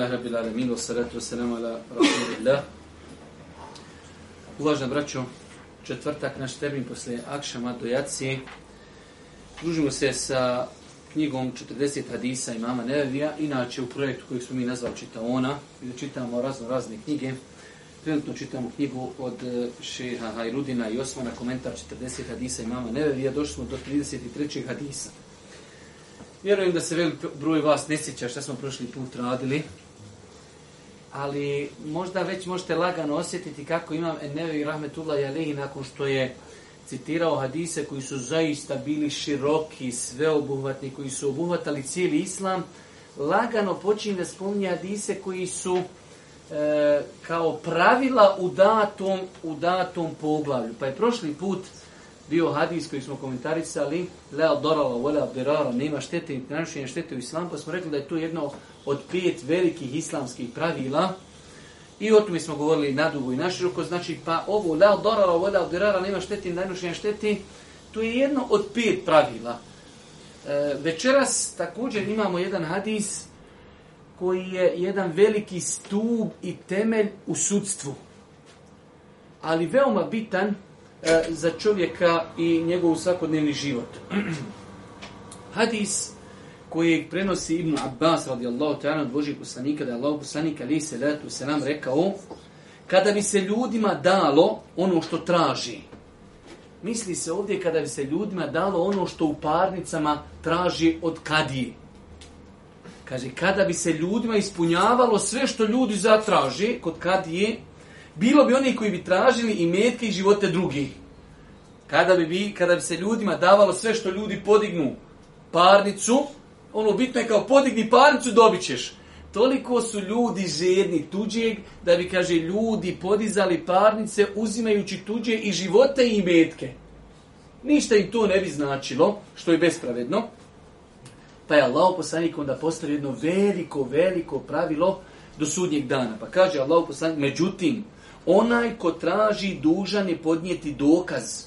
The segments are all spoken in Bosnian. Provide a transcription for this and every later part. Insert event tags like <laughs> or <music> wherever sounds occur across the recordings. Alhamdulillah, Rabbil Alamin, ala rasulillah. Uvažna braćo, četvrtak naš termin poslije Akšama do Družimo se sa knjigom 40 hadisa imama Nevevija, inače u projektu koji smo mi nazvali Čitaona, gdje čitamo razno razne knjige. Trenutno čitamo knjigu od e, Šeha Hajrudina i Osmana, komentar 40 hadisa imama Nevevija, došli smo do 33. hadisa. Vjerujem da se velik broj vas ne sjeća šta smo prošli put radili ali možda već možete lagano osjetiti kako imam Enevi Rahmetullah Jalehi nakon što je citirao hadise koji su zaista bili široki, sveobuhvatni, koji su obuhvatali cijeli islam, lagano počinje da spominje hadise koji su e, kao pravila u datom, u datom poglavlju. Pa je prošli put bio hadis koji smo komentarisali, la dorala, wala dirara, nema štete ni nanošenja štete u islam, pa smo rekli da je to jedno od pet velikih islamskih pravila, i o tome smo govorili nadugo i naširoko, znači pa ovo la dorala, wala dirara, nema štete i nanošenja štete, to je jedno od pet pravila. E, večeras također imamo jedan hadis koji je jedan veliki stup i temelj u sudstvu. Ali veoma bitan, E, za čovjeka i njegov svakodnevni život. <clears throat> Hadis koji prenosi Ibn Abbas radijallahu ta'ala od Božih poslanika, da je Allah poslanika ali se letu se nam rekao, kada bi se ljudima dalo ono što traži, misli se ovdje kada bi se ljudima dalo ono što u parnicama traži od kadije. Kaže, kada bi se ljudima ispunjavalo sve što ljudi zatraži kod kadije, bilo bi oni koji bi tražili i metke i živote drugih. Kada bi, kada bi se ljudima davalo sve što ljudi podignu parnicu, ono bitno je kao podigni parnicu, dobit ćeš. Toliko su ljudi žedni tuđeg, da bi, kaže, ljudi podizali parnice uzimajući tuđe i živote i metke. Ništa im to ne bi značilo, što je bespravedno. Pa je Allah poslanik onda postavio jedno veliko, veliko pravilo do sudnjeg dana. Pa kaže Allah poslanik, međutim, Onaj ko traži dužan je podnijeti dokaz,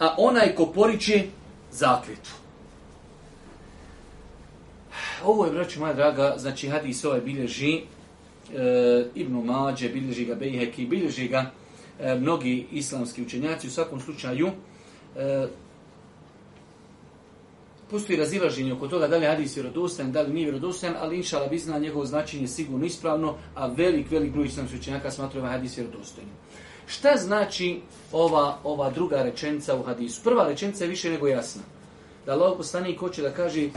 a onaj ko poriče zakljetu. Ovo je, braću moja draga, znači hadis ovaj bilježi e, Ibn Mađe, bilježi ga Bejheki, bilježi ga e, mnogi islamski učenjaci. U svakom slučaju, e, Postoji razilaženje oko toga da li je hadis vjerodostojan, da li nije vjerodostojan, ali inšala bi zna njegovo značenje sigurno ispravno, a velik, velik broj sam učenjaka smatra ovaj hadis vjerodostojan. Šta znači ova, ova druga rečenica u hadisu? Prva rečenica je više nego jasna. Da Allah ko hoće da kaže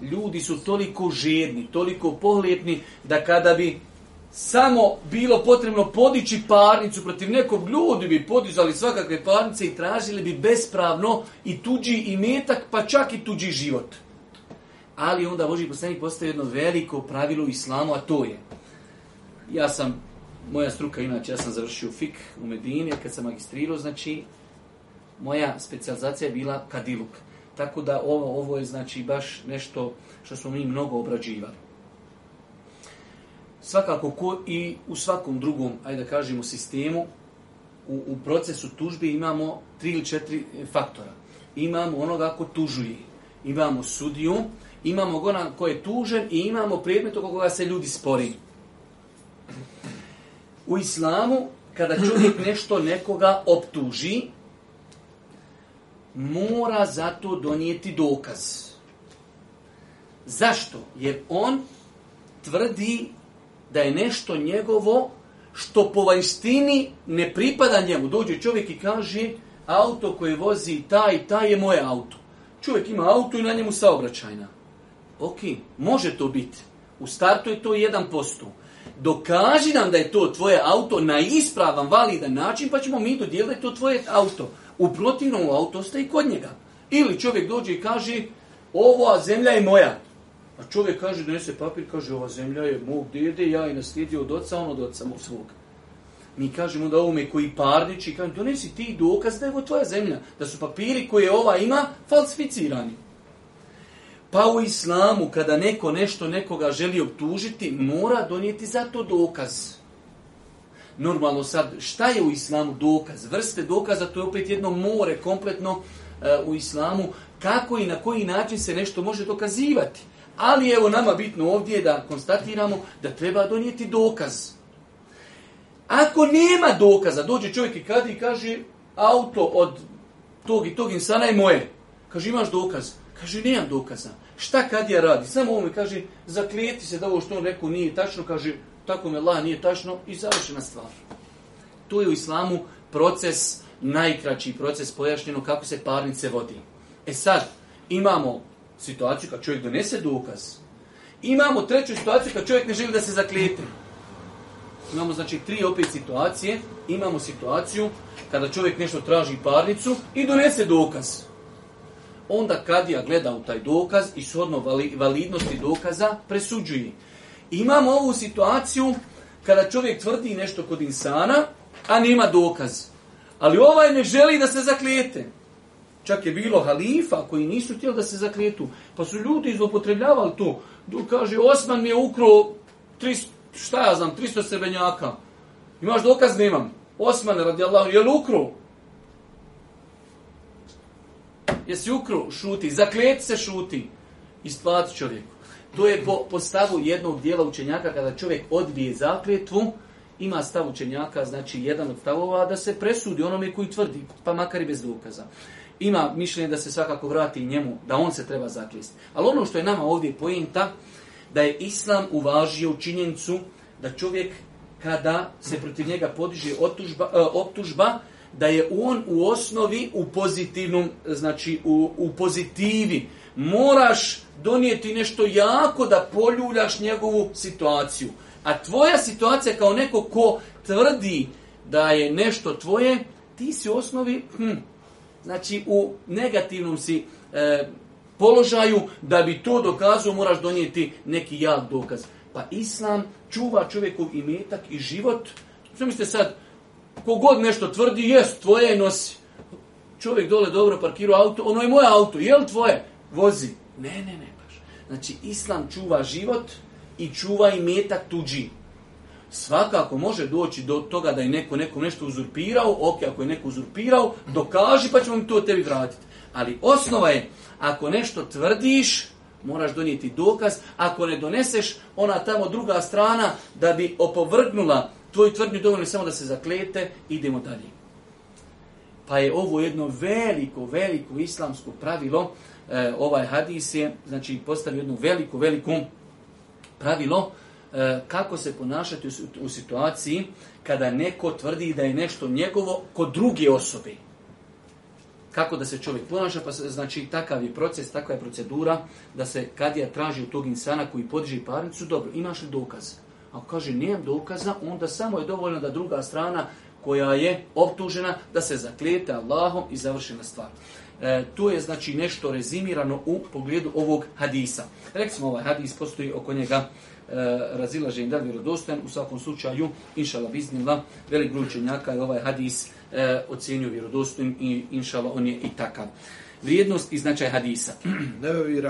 ljudi su toliko žedni, toliko pohlijetni, da kada bi samo bilo potrebno podići parnicu protiv nekog, ljudi bi podizali svakakve parnice i tražili bi bespravno i tuđi imetak, pa čak i tuđi život. Ali onda Boži poslanik postaje jedno veliko pravilo islamu, a to je. Ja sam, moja struka inače, ja sam završio fik u Medini, kad sam magistrirao, znači, moja specijalizacija je bila kadiluk. Tako da ovo, ovo je znači baš nešto što smo mi mnogo obrađivali svakako ko i u svakom drugom, ajde da kažemo, sistemu, u, u procesu tužbe imamo tri ili četiri e, faktora. Imamo onoga ko tužuje, imamo sudiju, imamo onoga ko je tužen i imamo predmet oko koga se ljudi spori. U islamu, kada čovjek <clears throat> nešto nekoga optuži, mora zato donijeti dokaz. Zašto? Jer on tvrdi da je nešto njegovo što po vanjštini ne pripada njemu. Dođe čovjek i kaže, auto koje vozi taj taj je moje auto. Čovjek ima auto i na njemu saobraćajna. Ok, može to biti. U startu je to 1%. Dokaži nam da je to tvoje auto na ispravan, validan način, pa ćemo mi dodijeliti to tvoje auto. U protivnom, auto ostaje kod njega. Ili čovjek dođe i kaže, a zemlja je moja čovjek kaže, donese papir, kaže, ova zemlja je mog djede, ja je naslijedio od oca, on od oca mog svog. Mi kažemo da ovome koji parniči, kaže, donesi ti dokaz da je ovo tvoja zemlja, da su papiri koje ova ima falsificirani. Pa u islamu, kada neko nešto nekoga želi optužiti, mora donijeti za to dokaz. Normalno sad, šta je u islamu dokaz? Vrste dokaza, to je opet jedno more kompletno e, u islamu, kako i na koji način se nešto može dokazivati. Ali evo nama bitno ovdje da konstatiramo da treba donijeti dokaz. Ako nema dokaza, dođe čovjek i kad i kaže auto od tog i tog insana je moje. Kaže imaš dokaz? Kaže nemam dokaza. Šta kad ja radi? Samo ovo mi kaže zaklijeti se da ovo što on rekao nije tačno. Kaže tako me la nije tačno i završena stvar. To je u islamu proces, najkraći proces pojašnjeno kako se parnice vodi. E sad, imamo situaciju kad čovjek donese dokaz. Imamo treću situaciju kad čovjek ne želi da se zaklijete. Imamo znači tri opet situacije. Imamo situaciju kada čovjek nešto traži parnicu i donese dokaz. Onda kadija gleda u taj dokaz i shodno validnosti dokaza presuđuje. Imamo ovu situaciju kada čovjek tvrdi nešto kod insana, a nema dokaz. Ali ovaj ne želi da se zaklijete. Čak je bilo halifa koji nisu htjeli da se zakretu. Pa su ljudi izopotrebljavali to. Kaže, Osman mi je ukro šta ja znam, 300 srebenjaka. Imaš dokaz? Nemam. Osman, radi Allah, je li ukro? Jesi ukro? Šuti. Zaklet se, šuti. Isplati čovjeku. To je po, po stavu jednog dijela učenjaka kada čovjek odbije zakljetvu, ima stav učenjaka, znači jedan od stavova, da se presudi onome koji tvrdi, pa makar i bez dokaza ima mišljenje da se svakako vrati njemu, da on se treba zakljesti. Ali ono što je nama ovdje pojenta, da je Islam uvažio činjenicu da čovjek kada se protiv njega podiže otužba, e, optužba, da je on u osnovi u pozitivnom, znači u, u pozitivi. Moraš donijeti nešto jako da poljuljaš njegovu situaciju. A tvoja situacija kao neko ko tvrdi da je nešto tvoje, ti si u osnovi, hm, znači u negativnom si e, položaju, da bi to dokazao moraš donijeti neki jak dokaz. Pa Islam čuva čovjekov imetak i život. Što mislite sad, kogod nešto tvrdi, jest, tvoje nosi. Čovjek dole dobro parkirao auto, ono je moje auto, jel tvoje? Vozi. Ne, ne, ne. Baš. Znači, Islam čuva život i čuva imetak tuđi svakako može doći do toga da je neko nekom nešto uzurpirao, ok, ako je neko uzurpirao, dokaži pa ćemo mi to tebi vratiti. Ali osnova je, ako nešto tvrdiš, moraš donijeti dokaz, ako ne doneseš, ona tamo druga strana da bi opovrgnula tvoju tvrdnju, dovoljno samo da se zaklete, idemo dalje. Pa je ovo jedno veliko, veliko islamsko pravilo, e, ovaj hadis je, znači, postavio jedno veliko, veliko pravilo, E, kako se ponašati u situaciji kada neko tvrdi da je nešto njegovo kod druge osobe. Kako da se čovjek ponaša, pa znači takav je proces, takva je procedura da se kadija traži od tog insana koji podiži parnicu, dobro, imaš li dokaz? Ako kaže nijem dokaza, onda samo je dovoljno da druga strana koja je optužena da se zaklijete Allahom i završena stvar. E, tu je znači nešto rezimirano u pogledu ovog hadisa. Recimo ovaj hadis postoji oko njega e, i da vjerodostojan. U svakom slučaju, inšala biznila, velik broj učenjaka je ovaj hadis e, ocjenio i inšala on je i takav. Vrijednost i značaj hadisa. <clears throat> Nebevi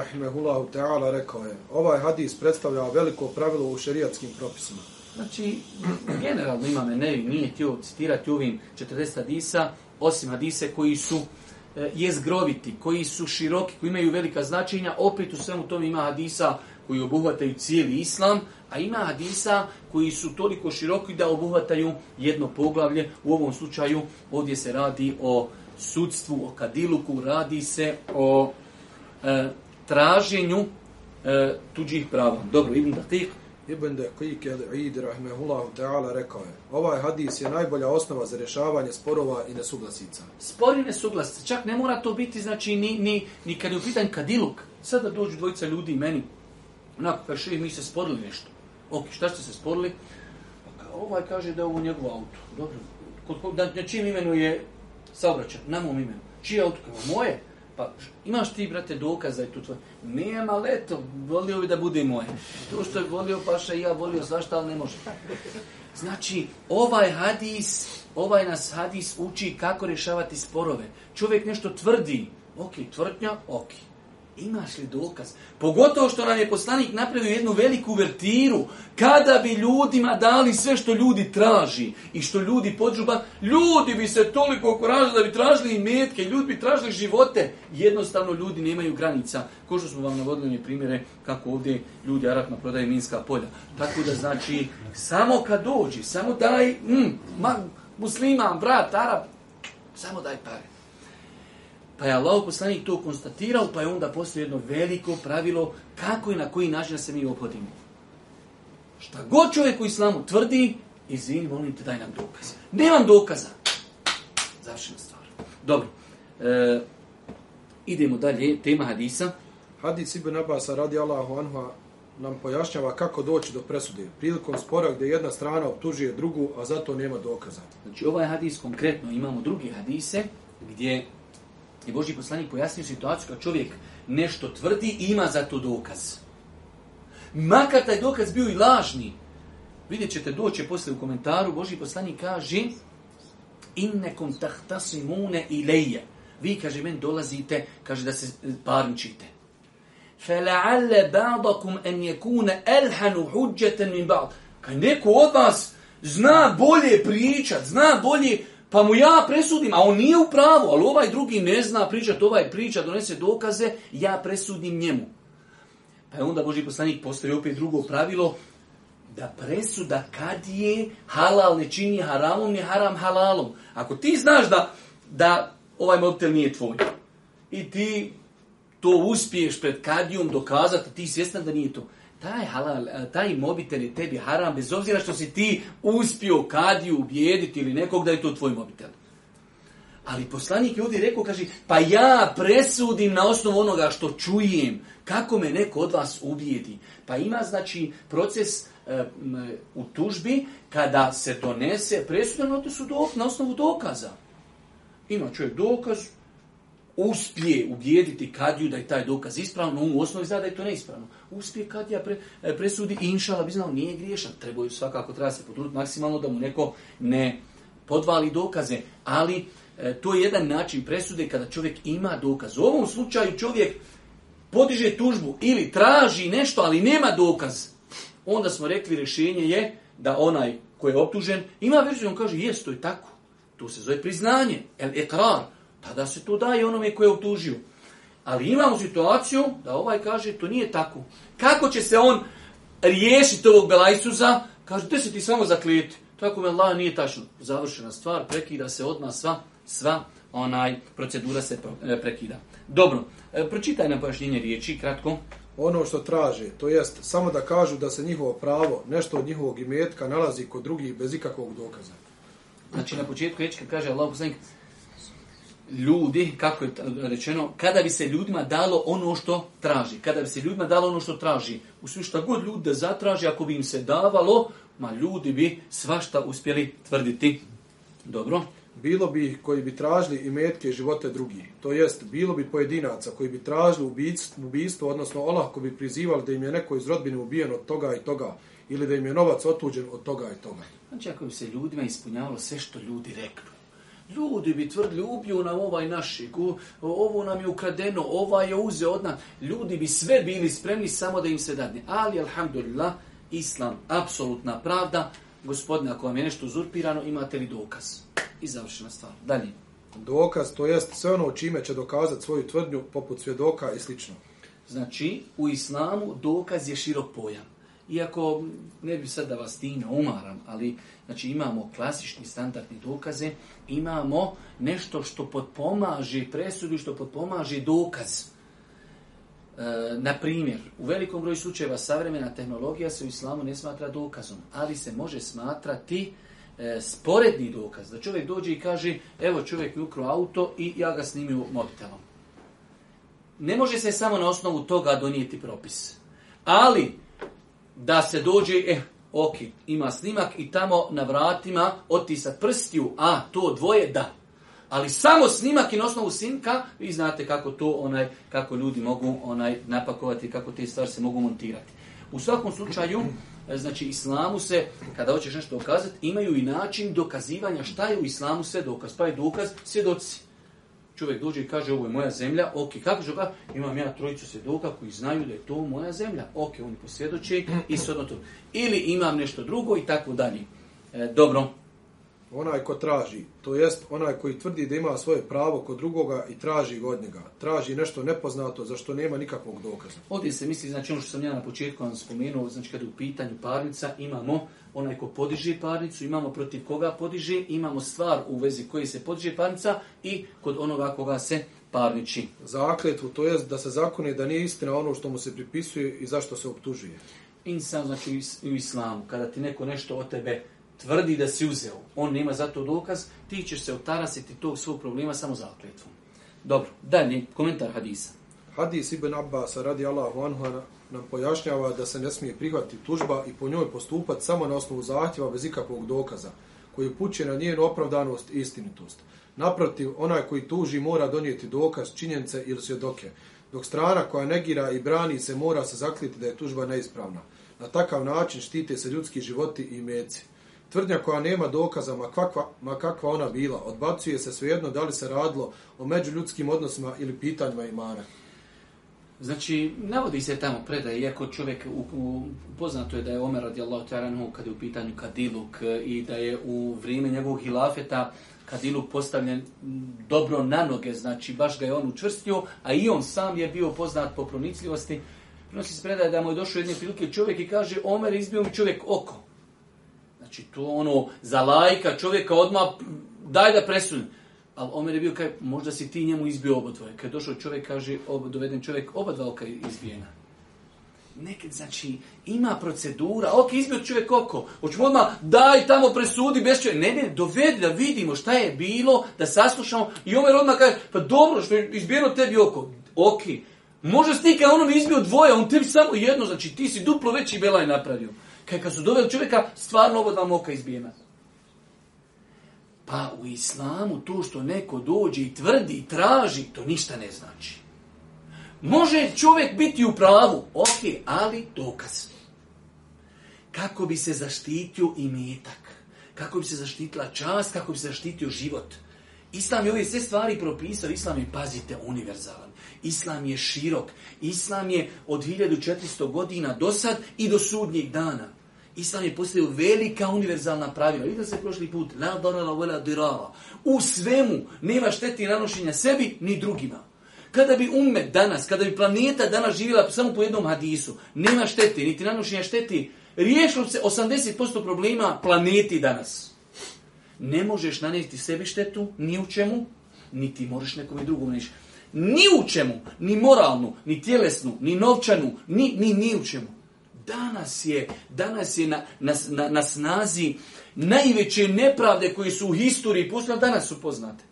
Teala rekao je, ovaj hadis predstavlja veliko pravilo u šerijatskim propisima. Znači, generalno imame Nevi nije htio citirati ovim 40 hadisa, osim hadise koji su E, jezgroviti, koji su široki, koji imaju velika značenja, opet u svemu tom ima hadisa koji obuhvataju cijeli islam, a ima hadisa koji su toliko široki da obuhvataju jedno poglavlje. U ovom slučaju ovdje se radi o sudstvu, o kadiluku, radi se o e, traženju e, tuđih prava. Dobro, Ibn tih Ibn Dekik el-Eid rahmehullahu ta'ala rekao je Ovaj hadis je najbolja osnova za rješavanje sporova i nesuglasica. Spor i nesuglasica, čak ne mora to biti znači ni, ni, ni kad je upitan kadiluk. Sada dođu dvojica ljudi i meni. Onako, kaže, mi se sporili nešto. Ok, šta ste se sporili? Pa, ovaj kaže da je ovo njegov auto. Dobro, kod, da, na čijem imenu je saobraćan? Na mom imenu. Čije auto? Moje? Pa imaš ti, brate, dokaza i tu tvoj? Nije ali eto, volio bi da bude moje. To što je volio paša i ja volio svašta, ali ne može. Znači, ovaj hadis, ovaj nas hadis uči kako rješavati sporove. Čovjek nešto tvrdi. Ok, tvrdnja, ok. Imaš li dokaz? Pogotovo što nam je poslanik napravio jednu veliku vertiru. Kada bi ljudima dali sve što ljudi traži i što ljudi podžuba, ljudi bi se toliko okoražili da bi tražili i metke, ljudi bi tražili živote. Jednostavno ljudi nemaju granica. Ko što smo vam navodili primjere kako ovdje ljudi aratno prodaju minska polja. Tako da znači, samo kad dođi, samo daj, mm, ma, musliman, brat, Arab, samo daj pare. Pa je Allah poslanik to konstatirao, pa je onda postoje jedno veliko pravilo kako i na koji način se mi obhodimo. Šta god čovjek u islamu tvrdi, izvini, molim te daj nam dokaz. Nemam dokaza. Završena stvar. Dobro. E, idemo dalje, tema hadisa. Hadis Ibn Abbas radi Allahu anhu nam pojašnjava kako doći do presude. Prilikom spora gdje jedna strana optužuje drugu, a zato nema dokaza. Znači ovaj hadis konkretno, imamo drugi hadise gdje i Boži poslanik pojasnio situaciju kad čovjek nešto tvrdi i ima za to dokaz. Makar taj dokaz bio i lažni. Vidjet ćete, doće poslije u komentaru, Boži poslanik kaže innekum i leje. Vi, kaže, meni dolazite, kaže, da se e, parničite. فَلَعَلَّ ba'dakum en يَكُونَ elhanu huđeten min ba'd. Kaj neko od vas zna bolje pričat, zna bolje pa mu ja presudim, a on nije u pravu, ali ovaj drugi ne zna pričat, ovaj priča, donese dokaze, ja presudim njemu. Pa je onda Boži poslanik postavio opet drugo pravilo, da presuda kad je halal ne čini haramom, ne haram halalom. Ako ti znaš da, da ovaj mobitel nije tvoj i ti to uspiješ pred kadijom dokazati, ti svjestan da nije to taj, halal, e, taj mobitel je tebi haram, bez obzira što si ti uspio kadiju ubijediti ili nekog da je to tvoj mobitel. Ali poslanik je ovdje rekao, kaže, pa ja presudim na osnovu onoga što čujem, kako me neko od vas ubijedi. Pa ima, znači, proces e, u tužbi, kada se donese presudan, su na osnovu dokaza. Ima čovjek dokaz, uspije ubijediti kadiju da je taj dokaz ispravno, on u osnovi zna da je to neispravno. Uspije kadija pre, e, presudi i inšala bi znao nije griješan. Trebaju svakako, treba se potruditi maksimalno da mu neko ne podvali dokaze, ali e, to je jedan način presude kada čovjek ima dokaz. U ovom slučaju čovjek podiže tužbu ili traži nešto, ali nema dokaz. Onda smo rekli rješenje je da onaj koji je optužen ima verziju, on kaže jes, to je tako. To se zove priznanje, el ekrar tada se to daje onome koje je utužio. Ali imamo situaciju da ovaj kaže to nije tako. Kako će se on riješiti ovog Belajsuza? Kaže, da se ti samo zaklijeti? Tako me Allah nije tačno. Završena stvar, prekida se odmah sva, sva onaj procedura se e, prekida. Dobro, e, pročitaj na pojašnjenje riječi, kratko. Ono što traže, to jest samo da kažu da se njihovo pravo, nešto od njihovog imetka nalazi kod drugih bez ikakvog dokaza. Znači na početku riječi kaže Allah ljudi, kako je rečeno, kada bi se ljudima dalo ono što traži. Kada bi se ljudima dalo ono što traži. U svi šta god ljudi da zatraži, ako bi im se davalo, ma ljudi bi svašta uspjeli tvrditi. Dobro. Bilo bi koji bi tražili i metke i živote drugih. To jest, bilo bi pojedinaca koji bi tražili ubijstvo, ubijstvo odnosno olako bi prizivali da im je neko iz rodbine ubijen od toga i toga ili da im je novac otuđen od toga i toga. Znači, ako bi se ljudima ispunjavalo sve što ljudi reknu, Ljudi bi tvrdili, ubiju nam ovaj naši, ovo nam je ukradeno, ova je uzeo od nas. Ljudi bi sve bili spremni samo da im se dadne. Ali, alhamdulillah, islam, apsolutna pravda. Gospodine, ako vam je nešto uzurpirano, imate li dokaz? I završena stvar. Dalje. Dokaz, to jest sve ono čime će dokazati svoju tvrdnju, poput svjedoka i slično. Znači, u islamu dokaz je širok pojam. Iako, ne bi sad da vas time umaram, ali Znači imamo klasični standardni dokaze, imamo nešto što potpomaže presudu, što potpomaže dokaz. E, na primjer, u velikom broju slučajeva savremena tehnologija se u islamu ne smatra dokazom, ali se može smatrati e, sporedni dokaz. Da čovjek dođe i kaže, evo čovjek je ukro auto i ja ga snimim mobitelom. Ne može se samo na osnovu toga donijeti propis. Ali, da se dođe, eh, ok, ima snimak i tamo na vratima otisak prstiju, a to dvoje da. Ali samo snimak i na osnovu snimka, vi znate kako to onaj, kako ljudi mogu onaj napakovati, kako te stvari se mogu montirati. U svakom slučaju, e, znači islamu se, kada hoćeš nešto dokazati, imaju i način dokazivanja šta je u islamu sve dokaz. Pa je dokaz svjedoci. Čovjek dođe i kaže ovo je moja zemlja, ok, kako ću Imam ja trojicu svjedoka koji znaju da je to moja zemlja. Ok, oni posvjedoče i sve ono to. Ili imam nešto drugo i tako dalje. E, dobro. Onaj ko traži, to jest onaj koji tvrdi da ima svoje pravo kod drugoga i traži od njega. Traži nešto nepoznato za što nema nikakvog dokaza. Ovdje se misli, znači ono što sam ja na početku vam spomenuo, znači kada je u pitanju parnica imamo onaj ko podiže parnicu, imamo protiv koga podiže, imamo stvar u vezi koji se podiže parnica i kod onoga koga se parniči. Zakletvu, to je da se zakone da nije istina ono što mu se pripisuje i zašto se optužuje. Insan, znači u islamu, kada ti neko nešto o tebe tvrdi da si uzeo, on nema za to dokaz, ti ćeš se otarasiti tog svog problema samo zakletvom. Dobro, dalje, komentar hadisa. Hadis Ibn Abbas radi Allahu anhu nam pojašnjava da se ne smije prihvatiti tužba i po njoj postupati samo na osnovu zahtjeva bez ikakvog dokaza koji upućuje na njenu opravdanost i istinitost. Naprotiv, onaj koji tuži mora donijeti dokaz, činjenice ili svjedoke, dok strana koja negira i brani se mora se zakliti da je tužba neispravna. Na takav način štite se ljudski životi i meci. Tvrdnja koja nema dokaza, ma kakva, kakva ona bila, odbacuje se svejedno da li se radilo o međuljudskim odnosima ili pitanjima imana. Znači, navodi se tamo predaj, iako čovjek u, poznato je da je Omer radijallahu ta'ala kad je u pitanju Kadiluk e, i da je u vrijeme njegovog hilafeta Kadiluk postavljen dobro na noge, znači baš ga je on učvrstio, a i on sam je bio poznat po pronicljivosti. Prenosi se predaje da mu je došao jedne prilike čovjek i kaže Omer izbio mi čovjek oko. Znači, to ono, za lajka čovjeka odmah daj da presunim. Ali Omer je bio kaj, možda si ti njemu izbio dvoje. Kad je došao čovjek, kaže, ob, doveden čovjek, oba dva oka izbijena. znači, ima procedura. Ok, izbio čovjek oko. Hoćemo odmah, daj tamo presudi bez čovjeka. Ne, ne, dovedi da vidimo šta je bilo, da saslušamo. I Omer odmah kaže, pa dobro, što je izbijeno tebi oko. Ok, može ti ono onom izbio dvoje, on tebi samo jedno, znači ti si duplo veći belaj napravio. Kaj kad su doveli čovjeka, stvarno oba dva oka izbijena. Pa u islamu to što neko dođe i tvrdi i traži, to ništa ne znači. Može čovjek biti u pravu, ok, ali dokaz. Kako bi se zaštitio i metak, kako bi se zaštitila čast, kako bi se zaštitio život. Islam je ove sve stvari propisao, Islam je, pazite, univerzalan. Islam je širok, Islam je od 1400 godina do sad i do sudnjeg dana. Islam je postavio velika univerzalna pravila. Vidite se prošli put. La U svemu nema šteti nanošenja sebi ni drugima. Kada bi umme danas, kada bi planeta danas živjela samo po jednom hadisu, nema štete, niti nanošenja šteti, riješilo se 80% problema planeti danas. Ne možeš nanijeti sebi štetu, ni u čemu, niti možeš nekom i drugom Ni u čemu, ni moralnu, ni tjelesnu, ni novčanu, ni, ni, ni u čemu. Danas je, danas je na, na, na, snazi najveće nepravde koje su u historiji postale, danas su poznate.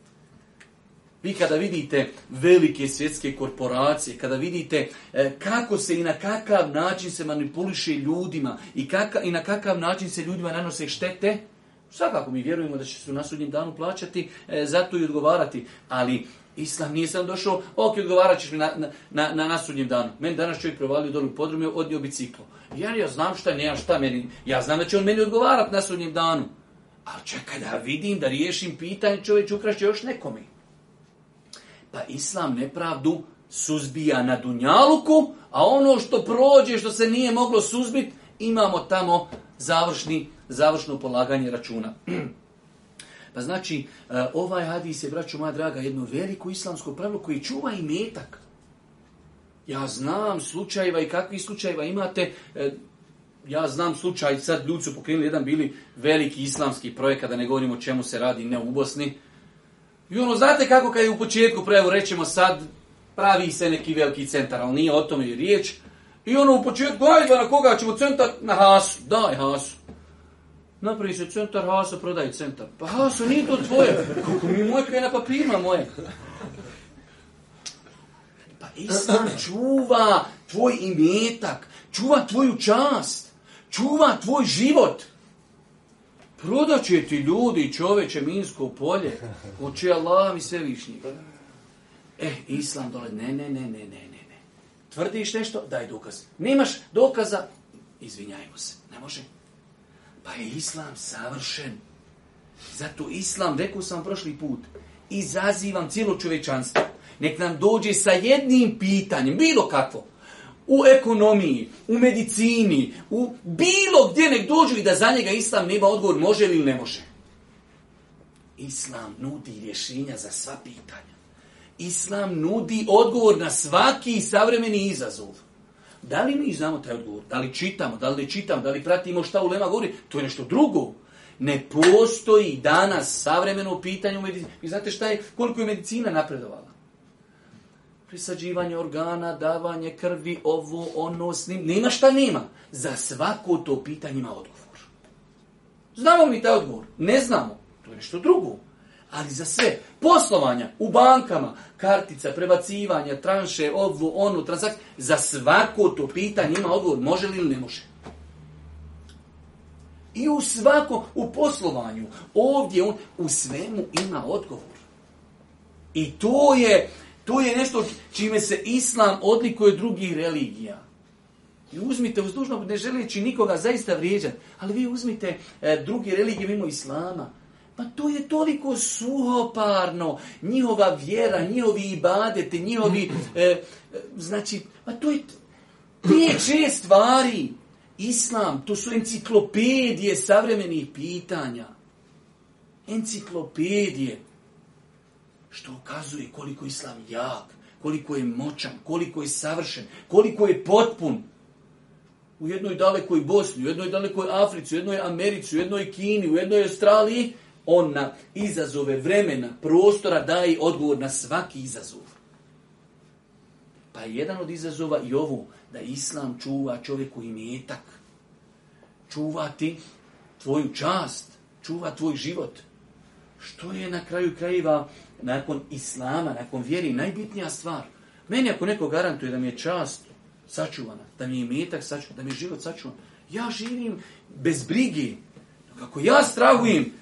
Vi kada vidite velike svjetske korporacije, kada vidite e, kako se i na kakav način se manipuliše ljudima i, i na kakav način se ljudima nanose štete, svakako mi vjerujemo da će se u nasudnjem danu plaćati, e, zato i odgovarati, ali Islam nije sam došao, ok, odgovarat ćeš mi na, na, na, danu. Meni danas čovjek prevalio dolu i odnio biciklo. Jer ja znam šta ne, šta meni, ja znam da će on meni odgovarat na sudnjem danu. Ali čekaj da vidim, da riješim pitanje, čovjek ukrašće još nekome. Pa Islam nepravdu suzbija na dunjaluku, a ono što prođe, što se nije moglo suzbiti, imamo tamo završni, završno polaganje računa. <clears throat> Pa znači, e, ovaj hadis je, braću moja draga, jedno veliko islamsko pravilo koji čuva i metak. Ja znam slučajeva i kakvi slučajeva imate. E, ja znam slučaj, sad ljudi su pokrenuli jedan bili veliki islamski projekat, da ne govorimo o čemu se radi, ne u Bosni. I ono, znate kako kad je u početku prevo rećemo sad, pravi se neki veliki centar, ali nije o tome riječ. I ono u početku, ajde na koga ćemo centar? Na Hasu. Daj Hasu. Napravi se centar, Haso prodaj centar. Pa Haso, nije to tvoje. Kako mi moje kaj na papirima moje. Pa Islam čuva tvoj imetak, čuva tvoju čast, čuva tvoj život. Prodat će ti ljudi čoveče Minsko polje, hoće Allah mi višnji. Eh, Islam dole, ne, ne, ne, ne, ne, ne, ne. Tvrdiš nešto, daj dokaz. Nemaš dokaza, izvinjajmo se, ne može. Pa je islam savršen. Zato islam, rekao sam prošli put, izazivam cijelo čovečanstvo. Nek nam dođe sa jednim pitanjem, bilo kakvo. U ekonomiji, u medicini, u bilo gdje nek dođu i da za njega islam nema odgovor može li ili ne može. Islam nudi rješenja za sva pitanja. Islam nudi odgovor na svaki savremeni izazov. Da li mi znamo taj odgovor? Da li čitamo? Da li ne čitamo? Da li pratimo šta Ulema govori? To je nešto drugo. Ne postoji danas savremeno pitanje u medicini. Vi znate šta je, koliko je medicina napredovala? Prisađivanje organa, davanje krvi, ovo, ono, snim. Nema šta nema. Za svako to pitanje ima odgovor. Znamo mi taj odgovor? Ne znamo. To je nešto drugo ali za sve. Poslovanja u bankama, kartica, prebacivanja, tranše, ovu onu, transakcija, za svako to pitanje ima odgovor može li ili ne može. I u svako u poslovanju, ovdje, on, u svemu ima odgovor. I to je, to je nešto čime se islam odlikuje drugih religija. I uzmite uzdužno, ne želeći nikoga zaista vrijeđati, ali vi uzmite e, drugi religije mimo islama. Pa to je toliko suhoparno. Njihova vjera, njihovi ibadete, njihovi... E, znači, pa to je te čest stvari. Islam, to su enciklopedije savremenih pitanja. Enciklopedije. Što ukazuje koliko Islam jak, koliko je moćan, koliko je savršen, koliko je potpun. U jednoj dalekoj Bosni, u jednoj dalekoj Africi, u jednoj Americi, u jednoj Kini, u jednoj Australiji on na izazove vremena, prostora daje odgovor na svaki izazov. Pa je jedan od izazova i ovu, da Islam čuva čovjeku i metak. Čuva ti tvoju čast, čuva tvoj život. Što je na kraju krajeva, nakon Islama, nakon vjeri, najbitnija stvar? Meni ako neko garantuje da mi je čast sačuvana, da mi je metak sačuvan, da mi je život sačuvan, ja živim bez brigi. Kako ja strahujem,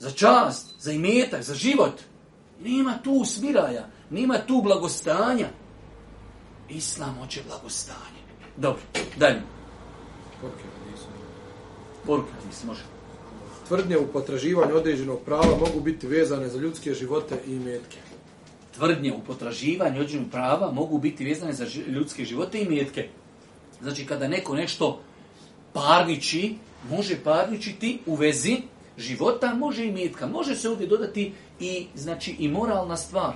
za čast, za imetak, za život. Nema tu smiraja, nema tu blagostanja. Islam hoće blagostanje. Dobro, dalje. Poruke hadisa. Poruke hadisa, može. Tvrdnje u potraživanju određenog prava mogu biti vezane za ljudske živote i imetke. Tvrdnje u potraživanju određenog prava mogu biti vezane za ljudske živote i imetke. Znači, kada neko nešto parniči, može parničiti u vezi života, može i metka. Može se ovdje dodati i, znači, i moralna stvar.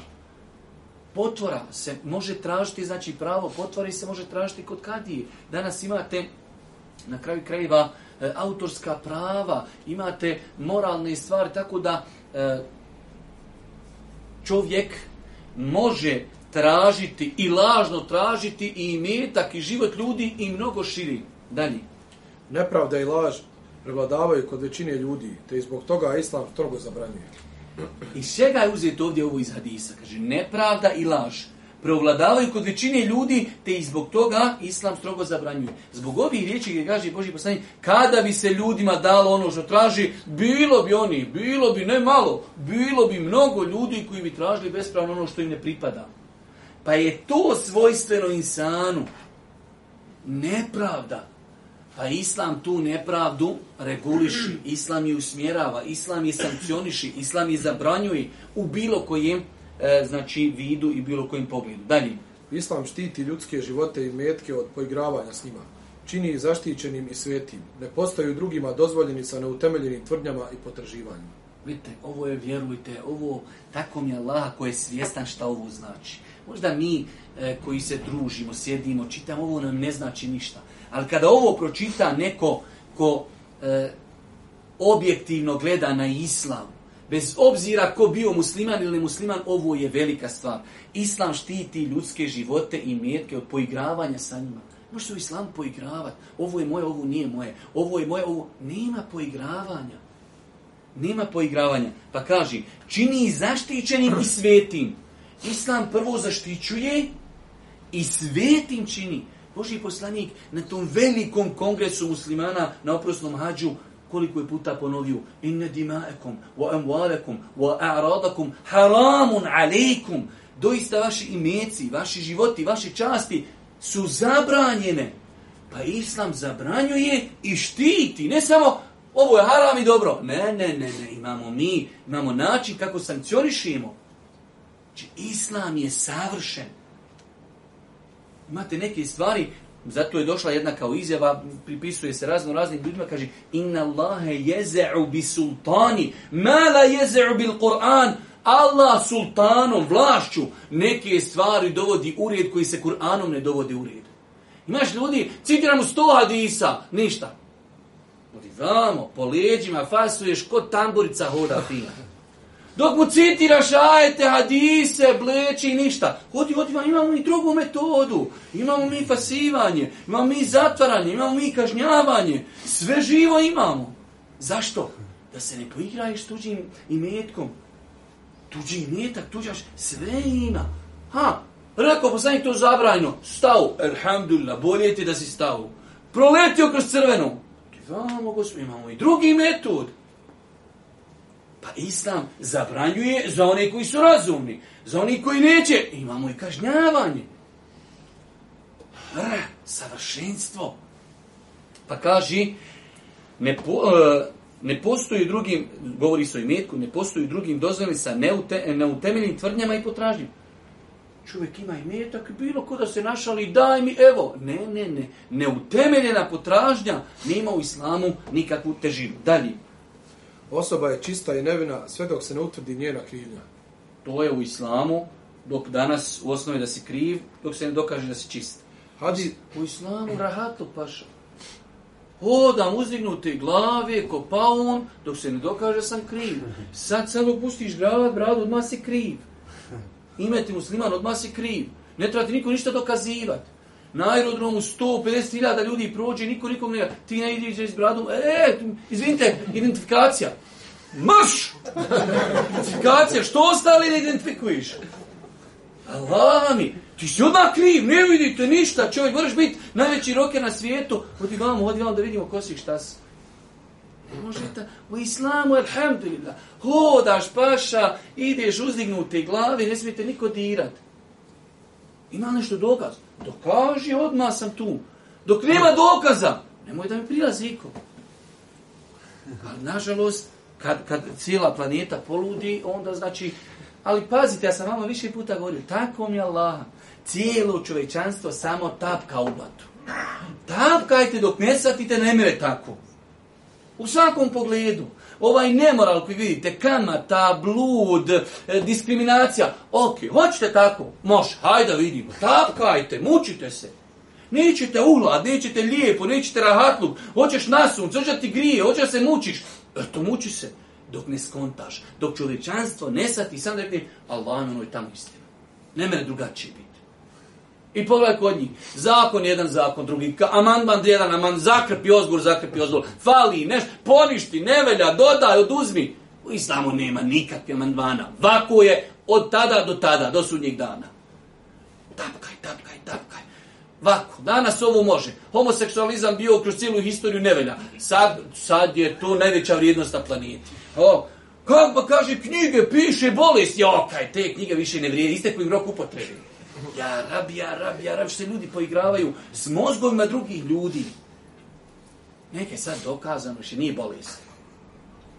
Potvora se može tražiti, znači pravo potvori se može tražiti kod kadije. Danas imate na kraju krajeva e, autorska prava, imate moralne stvari, tako da e, čovjek može tražiti i lažno tražiti i imetak i život ljudi i mnogo širi. Dalje. Nepravda i laž prevladavaju kod većine ljudi, te i zbog toga islam strogo zabranjuje. Iz čega je uzeti ovdje ovo iz hadisa? Kaže, nepravda i laž preovladavaju kod većine ljudi, te i zbog toga islam strogo zabranjuje. Zbog ovih riječi gdje kaže Boži poslanik, kada bi se ljudima dalo ono što traži, bilo bi oni, bilo bi ne malo, bilo bi mnogo ljudi koji bi tražili bespravno ono što im ne pripada. Pa je to svojstveno insanu. Nepravda. Pa Islam tu nepravdu reguliši, Islam je usmjerava, Islam je sankcioniši, Islam je zabranjuje u bilo kojem e, znači, vidu i bilo kojem pogledu. Dalje. Islam štiti ljudske živote i metke od poigravanja s njima. Čini ih zaštićenim i svetim. Ne postaju drugima dozvoljeni sa neutemeljenim tvrdnjama i potraživanjima. Vidite, ovo je, vjerujte, ovo tako mi je Allah koji je svjestan šta ovo znači. Možda mi e, koji se družimo, sjedimo, čitamo, ovo nam ne znači ništa. Ali kada ovo pročita neko ko e, objektivno gleda na islam, bez obzira ko bio musliman ili musliman, ovo je velika stvar. Islam štiti ljudske živote i mjetke od poigravanja sa njima. Može se u islamu poigravati. Ovo je moje, ovo nije moje. Ovo je moje, ovo... Nema poigravanja. Nema poigravanja. Pa kaži, čini i zaštićenim i svetim. Islam prvo zaštićuje i svetim čini. Boži poslanik na tom velikom kongresu muslimana na oprosnom hađu koliko je puta ponovio inna dima'ekum wa amwalakum wa a'radakum haramun alejkum doista vaši imeci, vaši životi, vaše časti su zabranjene. Pa islam zabranjuje i štiti, ne samo ovo je haram i dobro. Ne, ne, ne, ne, imamo mi, imamo način kako sankcionišemo. Znači, islam je savršen. Imate neke stvari, zato je došla jedna kao izjava, pripisuje se razno raznim ljudima, kaže Inna Allahe jeze'u bi sultani, mala jeze'u bil Kur'an, Allah sultanom, vlašću, neke stvari dovodi u red koji se Kur'anom ne dovodi u red. Imaš ljudi, citiram u sto hadisa, ništa. Odi vamo, po leđima, fasuješ, kod tamburica hoda fina. Dok mu citiraš ajete, hadise, bleči i ništa. Hodi, hodi, imamo i drugu metodu. Imamo mi fasivanje, imamo mi zatvaranje, imamo mi kažnjavanje. Sve živo imamo. Zašto? Da se ne poigraješ tuđim imetkom. Tuđi imetak, tuđaš, sve ima. Ha, rekao poslanik to zabrajno. stao alhamdulillah, bolje ti da si stavu. Proletio kroz crveno. imamo i drugi metod. Pa Islam zabranjuje za one koji su razumni. Za oni koji neće, imamo i kažnjavanje. Hr, savršenstvo. Pa kaži, ne, po, e, ne postoji drugim, govori se o ne postoji drugim dozvoljeni sa neute, neutemeljnim tvrdnjama i potražnjima. Čovjek ima i metak, bilo ko da se našali, daj mi, evo. Ne, ne, ne. Neutemeljena potražnja nema u islamu nikakvu težinu. Dalje. Osoba je čista i nevina sve dok se ne utvrdi njena krivnja. To je u islamu, dok danas u osnovi da si kriv, dok se ne dokaže da si čist. Hadi... U islamu rahatu paša. Hodam uzdignuti glave, ko on, dok se ne dokaže sam kriv. Sad sad pustiš grad, bradu, odmah si kriv. Ime ti musliman, odmah si kriv. Ne treba ti niko ništa dokazivati na aerodromu 150.000 ljudi prođe, niko nikog ne... Ti ne ideš s bradom, e, izvinite, identifikacija. Mrš! Identifikacija, što ostali ne identifikuješ? Alami, ti si odmah kriv, ne vidite ništa, čovjek, moraš biti najveći roker na svijetu. Odi vamo, odi vam da vidimo ko si šta si. Ne možete, u islamu, alhamdulillah, hodaš, paša, ideš uzdignuti glavi, ne smijete niko dirati. Ima nešto dokaz? Dokaži, odmah sam tu. Dok nema dokaza, nemoj da mi prilazi iko. Ali, nažalost, kad, kad cijela planeta poludi, onda znači... Ali pazite, ja sam vama više puta govorio, tako mi Allah, cijelo čovečanstvo samo tapka u blatu. Tapkajte dok ne satite, ne tako. U svakom pogledu ovaj nemoral koji vidite, kamata, blud, e, diskriminacija, ok, hoćete tako, može, hajde da vidimo, tapkajte, mučite se. Nećete uglad, nećete lijepo, nećete rahatluk, hoćeš nasunce, hoćeš ti grije, hoćeš se mučiš. Eto, muči se, dok ne skontaš, dok čovječanstvo ne sati, sam da rekne, Allah, ono je tamo istina. Ne mene drugačije biti. I pogledaj kod njih. Zakon jedan, zakon drugi. Amandman jedan, amandman, zakrpi ozgor, zakrpi ozgor. Fali, neš, poništi, nevelja, dodaj, oduzmi. U islamu nema nikakvih amandmana. Vako je od tada do tada, do sudnjeg dana. Tapkaj, tapkaj, tapkaj. Vako, danas ovo može. Homoseksualizam bio kroz cijelu historiju nevelja. Sad, sad je to najveća vrijednost na planeti. O, kako pa kaže knjige, piše bolest, jokaj, te knjige više ne vrijedi, istekli im rok upotrebi. Ja rab, ja ja rab, što se ljudi poigravaju s mozgovima drugih ljudi. Neke sad dokazano, što nije bolest.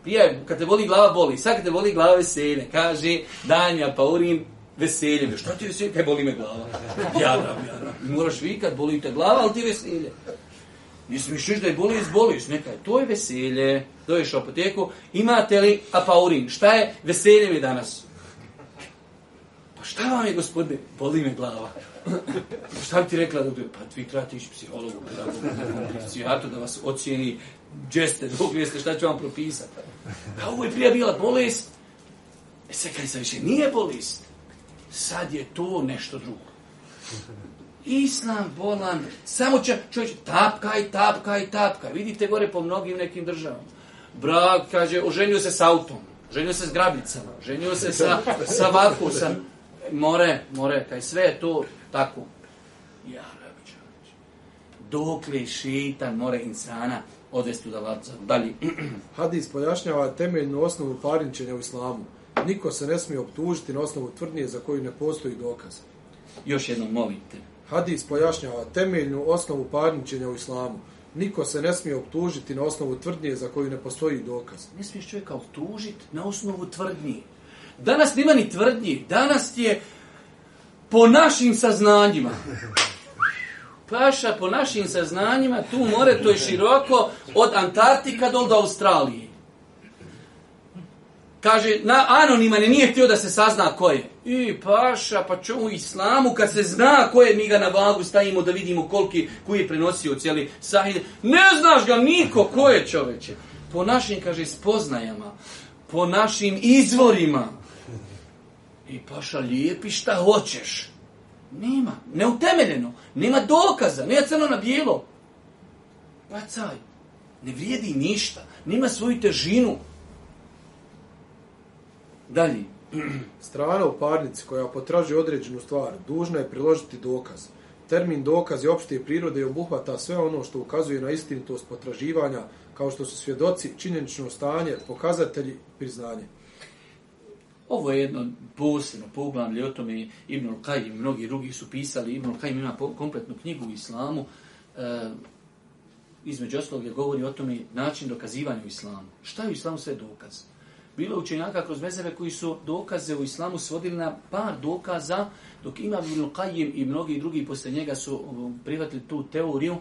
Prije, kad te voli glava, boli. Sad kad te boli glava, veselje. Kaže, danja, pa veselje. Što ti veselje? Kaj boli me glava. Ja rab, ja Moraš vikat, boli te glava, ali ti veselje. Ne mišliš da je boli boliš. neka je, to je veselje. to u apoteku, imate li apaurin? Šta je veselje mi danas? šta vam je, gospodine? Boli me glava. šta bi ti rekla, Pa vi trebate psihologu, da vas ocijeni džeste, dok jeste, šta ću vam propisati? Da, ovo je prije bila bolest. E sad kad više nije bolest. Sad je to nešto drugo. Islam bolan, samo će čovječ, tapkaj, tapkaj, tapkaj. Vidite gore po mnogim nekim državama. Brak, kaže, oženio se s autom, ženio se s grabicama, ženio se sa, sa sa more, more, kaj sve je to tako. Ja, Rabičević. Dokle šitan more insana odvesti da lavca dalje. <clears throat> Hadis pojašnjava temeljnu osnovu parničenja u islamu. Niko se ne smije optužiti na osnovu tvrdnije za koju ne postoji dokaz. Još jednom molim te. Hadis pojašnjava temeljnu osnovu parničenja u islamu. Niko se ne smije optužiti na osnovu tvrdnije za koju ne postoji dokaz. Ne smiješ čovjeka optužiti na osnovu tvrdnije. Danas nema ni tvrdnji. Danas je po našim saznanjima. Paša, po našim saznanjima, tu more to je široko od Antarktika do, Australije. Kaže, na, anoniman je, nije htio da se sazna ko je. I paša, pa čo u islamu, kad se zna ko je, mi ga na vagu stavimo da vidimo koliki, koji je prenosio cijeli sahid. Ne znaš ga niko ko je čoveče. Po našim, kaže, spoznajama, po našim izvorima, i paša lijepi šta hoćeš. Nema, neutemeljeno, nema dokaza, Nije crno na bijelo. Bacaj, ne vrijedi ništa, nema svoju težinu. Dalje. <clears throat> Strana u parnici koja potraži određenu stvar, dužna je priložiti dokaz. Termin dokaz je opšte prirode i obuhvata sve ono što ukazuje na istinitost potraživanja, kao što su svjedoci, činjenično stanje, pokazatelji, priznanje. Ovo je jedno posebno poglavlje, o tome Ibnul Kajim i mnogi drugi su pisali, Ibnul Kajim ima kompletnu knjigu u islamu, e, između ostalog je govori o tome način dokazivanja u islamu. Šta je u islamu sve dokaz? Bilo učenjaka kroz mezeve koji su dokaze u islamu svodili na par dokaza, dok ima Ibnul Kajim i mnogi drugi poslije njega su um, prihvatili tu teoriju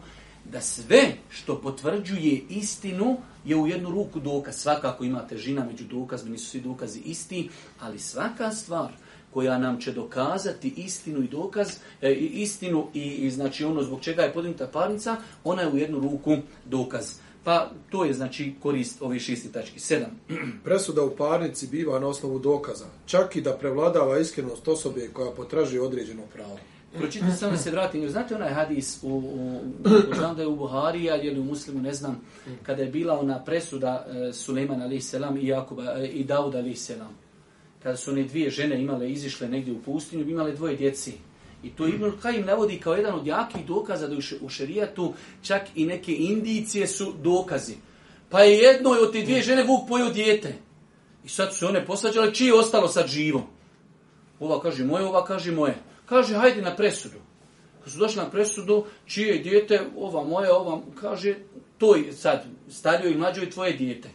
da sve što potvrđuje istinu je u jednu ruku dokaz. Svakako ima težina među dokazima, nisu svi dokazi isti, ali svaka stvar koja nam će dokazati istinu i dokaz, e, istinu i, znači ono zbog čega je podignuta parnica, ona je u jednu ruku dokaz. Pa to je znači korist ove šesti tački. Sedam. <clears throat> Presuda u parnici biva na osnovu dokaza, čak i da prevladava iskrenost osobe koja potraži određeno pravo pročitam samo da se vratim. Znate onaj hadis, u, u, znam da je u Buharija ili u muslimu, ne znam, kada je bila ona presuda e, Suleiman a.s. i, Jakuba, e, i Dauda a.s. Kada su one dvije žene imale, izišle negdje u pustinju, imale dvoje djeci. I to Ibn Kajim navodi kao jedan od jakih dokaza da u šerijatu čak i neke indicije su dokazi. Pa je jednoj od te dvije žene Vuk pojio dijete. I sad su one posađale, čije je ostalo sad živo? Ova kaže moje, ova kaže moje. Kaže, hajde na presudu. Kad su došli na presudu, čije je dijete, ova moja, ova, kaže, to je sad, stario i mlađo tvoje dijete.